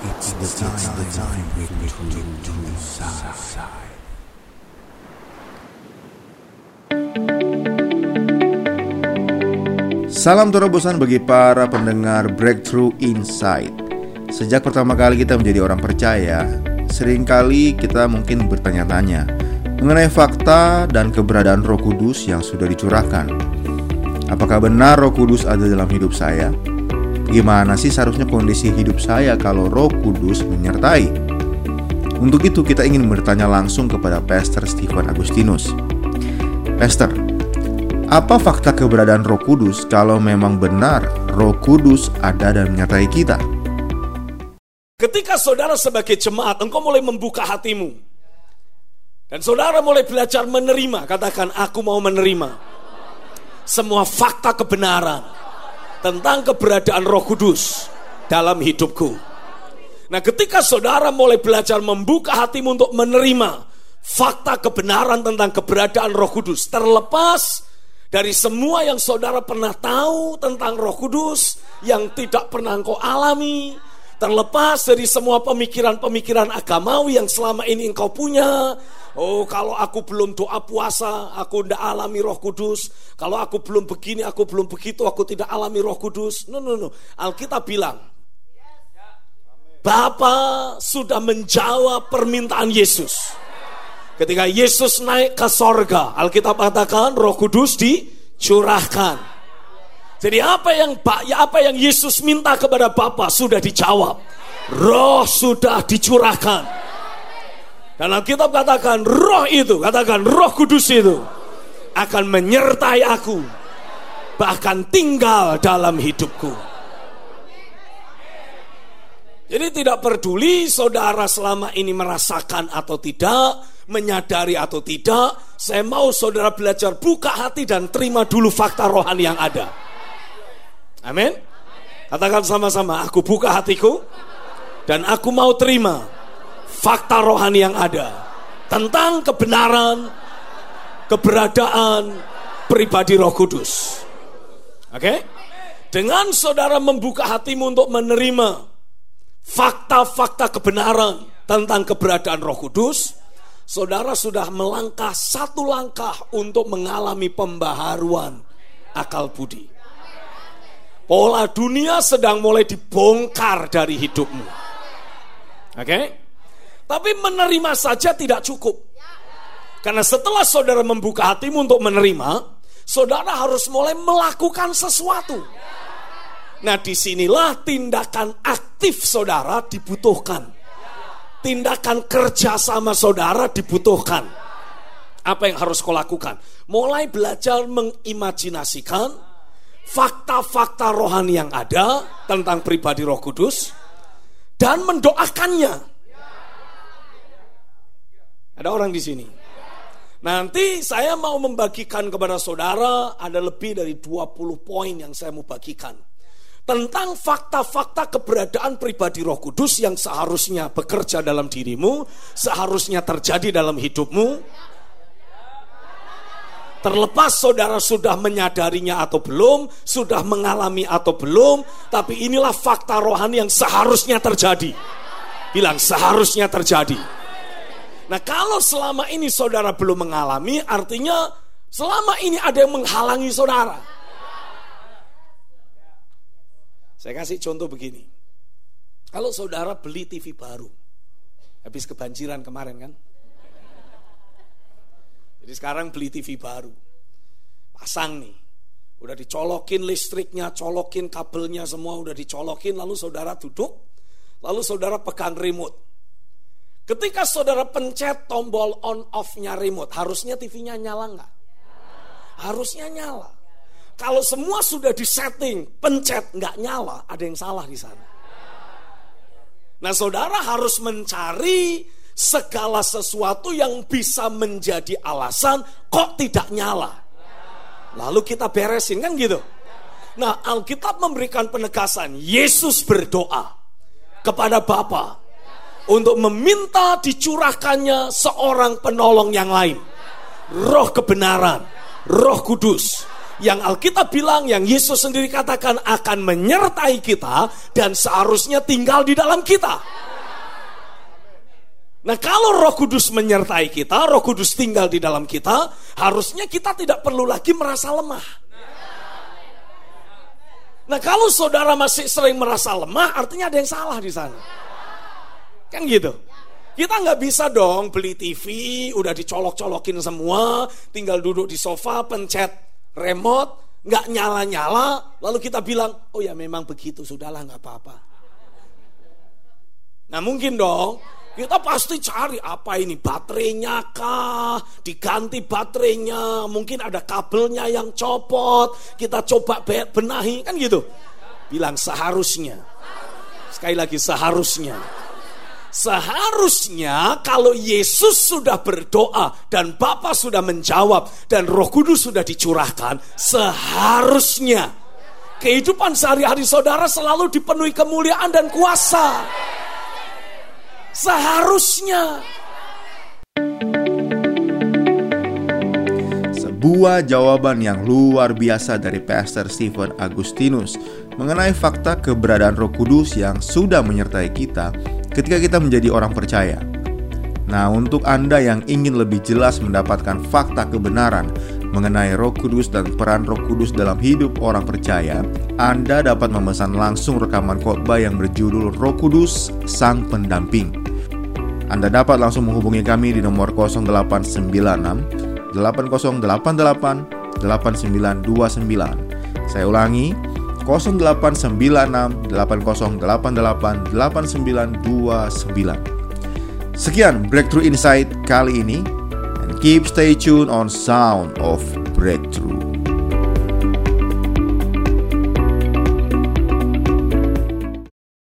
It's the time, time to, to, to, Salam terobosan bagi para pendengar Breakthrough Insight. Sejak pertama kali kita menjadi orang percaya, sering kali kita mungkin bertanya-tanya mengenai fakta dan keberadaan Roh Kudus yang sudah dicurahkan. Apakah benar Roh Kudus ada dalam hidup saya? Gimana sih seharusnya kondisi hidup saya kalau Roh Kudus menyertai? Untuk itu kita ingin bertanya langsung kepada Pastor Stephen Agustinus. Pastor, apa fakta keberadaan Roh Kudus kalau memang benar Roh Kudus ada dan menyertai kita? Ketika saudara sebagai jemaat, engkau mulai membuka hatimu. Dan saudara mulai belajar menerima, katakan aku mau menerima. Semua fakta kebenaran tentang keberadaan Roh Kudus dalam hidupku. Nah, ketika saudara mulai belajar membuka hatimu untuk menerima fakta kebenaran tentang keberadaan Roh Kudus, terlepas dari semua yang saudara pernah tahu tentang Roh Kudus yang tidak pernah engkau alami, terlepas dari semua pemikiran-pemikiran agamawi yang selama ini engkau punya. Oh, kalau aku belum doa puasa, aku tidak alami Roh Kudus. Kalau aku belum begini, aku belum begitu, aku tidak alami Roh Kudus. No, no, no. Alkitab bilang, Bapa sudah menjawab permintaan Yesus. Ketika Yesus naik ke sorga, Alkitab katakan Roh Kudus dicurahkan. Jadi apa yang ya apa yang Yesus minta kepada Bapa sudah dijawab. Roh sudah dicurahkan. Dan Alkitab katakan roh itu, katakan roh kudus itu akan menyertai aku. Bahkan tinggal dalam hidupku. Jadi tidak peduli saudara selama ini merasakan atau tidak, menyadari atau tidak, saya mau saudara belajar buka hati dan terima dulu fakta rohani yang ada. Amin. Katakan sama-sama, aku buka hatiku dan aku mau terima fakta rohani yang ada tentang kebenaran, keberadaan pribadi Roh Kudus. Oke? Okay? Dengan saudara membuka hatimu untuk menerima fakta-fakta kebenaran tentang keberadaan Roh Kudus, saudara sudah melangkah satu langkah untuk mengalami pembaharuan akal budi. Pola dunia sedang mulai dibongkar dari hidupmu. Oke? Okay? Tapi menerima saja tidak cukup. Karena setelah saudara membuka hatimu untuk menerima, saudara harus mulai melakukan sesuatu. Nah, di sinilah tindakan aktif saudara dibutuhkan tindakan kerja sama saudara dibutuhkan. Apa yang harus kau lakukan? Mulai belajar mengimajinasikan fakta-fakta rohani yang ada tentang pribadi Roh Kudus dan mendoakannya. Ada orang di sini. Nanti saya mau membagikan kepada saudara ada lebih dari 20 poin yang saya mau bagikan tentang fakta-fakta keberadaan pribadi Roh Kudus yang seharusnya bekerja dalam dirimu, seharusnya terjadi dalam hidupmu. Terlepas saudara sudah menyadarinya atau belum, sudah mengalami atau belum, tapi inilah fakta rohani yang seharusnya terjadi. Bilang seharusnya terjadi. Nah, kalau selama ini saudara belum mengalami, artinya selama ini ada yang menghalangi saudara. Saya kasih contoh begini. Kalau saudara beli TV baru, habis kebanjiran kemarin kan? Jadi sekarang beli TV baru, pasang nih, udah dicolokin listriknya, colokin kabelnya semua udah dicolokin, lalu saudara duduk, lalu saudara pegang remote. Ketika saudara pencet tombol on off-nya remote, harusnya TV-nya nyala nggak? Harusnya nyala. Kalau semua sudah disetting, pencet nggak nyala, ada yang salah di sana. Nah, saudara harus mencari segala sesuatu yang bisa menjadi alasan kok tidak nyala. Lalu kita beresin kan gitu. Nah, Alkitab memberikan penegasan, Yesus berdoa kepada Bapa untuk meminta dicurahkannya seorang penolong yang lain. Roh kebenaran, Roh Kudus yang Alkitab bilang, yang Yesus sendiri katakan akan menyertai kita dan seharusnya tinggal di dalam kita. Nah kalau roh kudus menyertai kita, roh kudus tinggal di dalam kita, harusnya kita tidak perlu lagi merasa lemah. Nah kalau saudara masih sering merasa lemah, artinya ada yang salah di sana. Kan gitu. Kita nggak bisa dong beli TV, udah dicolok-colokin semua, tinggal duduk di sofa, pencet remote, nggak nyala-nyala, lalu kita bilang, oh ya memang begitu, sudahlah nggak apa-apa. Nah mungkin dong, kita pasti cari apa ini baterainya kah, diganti baterainya, mungkin ada kabelnya yang copot, kita coba benahi kan gitu. Bilang seharusnya. Sekali lagi seharusnya Seharusnya kalau Yesus sudah berdoa dan Bapa sudah menjawab dan Roh Kudus sudah dicurahkan, seharusnya kehidupan sehari-hari saudara selalu dipenuhi kemuliaan dan kuasa. Seharusnya sebuah jawaban yang luar biasa dari Pastor Stephen Agustinus mengenai fakta keberadaan Roh Kudus yang sudah menyertai kita ketika kita menjadi orang percaya. Nah, untuk Anda yang ingin lebih jelas mendapatkan fakta kebenaran mengenai Roh Kudus dan peran Roh Kudus dalam hidup orang percaya, Anda dapat memesan langsung rekaman khotbah yang berjudul Roh Kudus Sang Pendamping. Anda dapat langsung menghubungi kami di nomor 0896 8088 8929. Saya ulangi 0896 8088 8929. Sekian Breakthrough Insight kali ini and keep stay tuned on Sound of Breakthrough.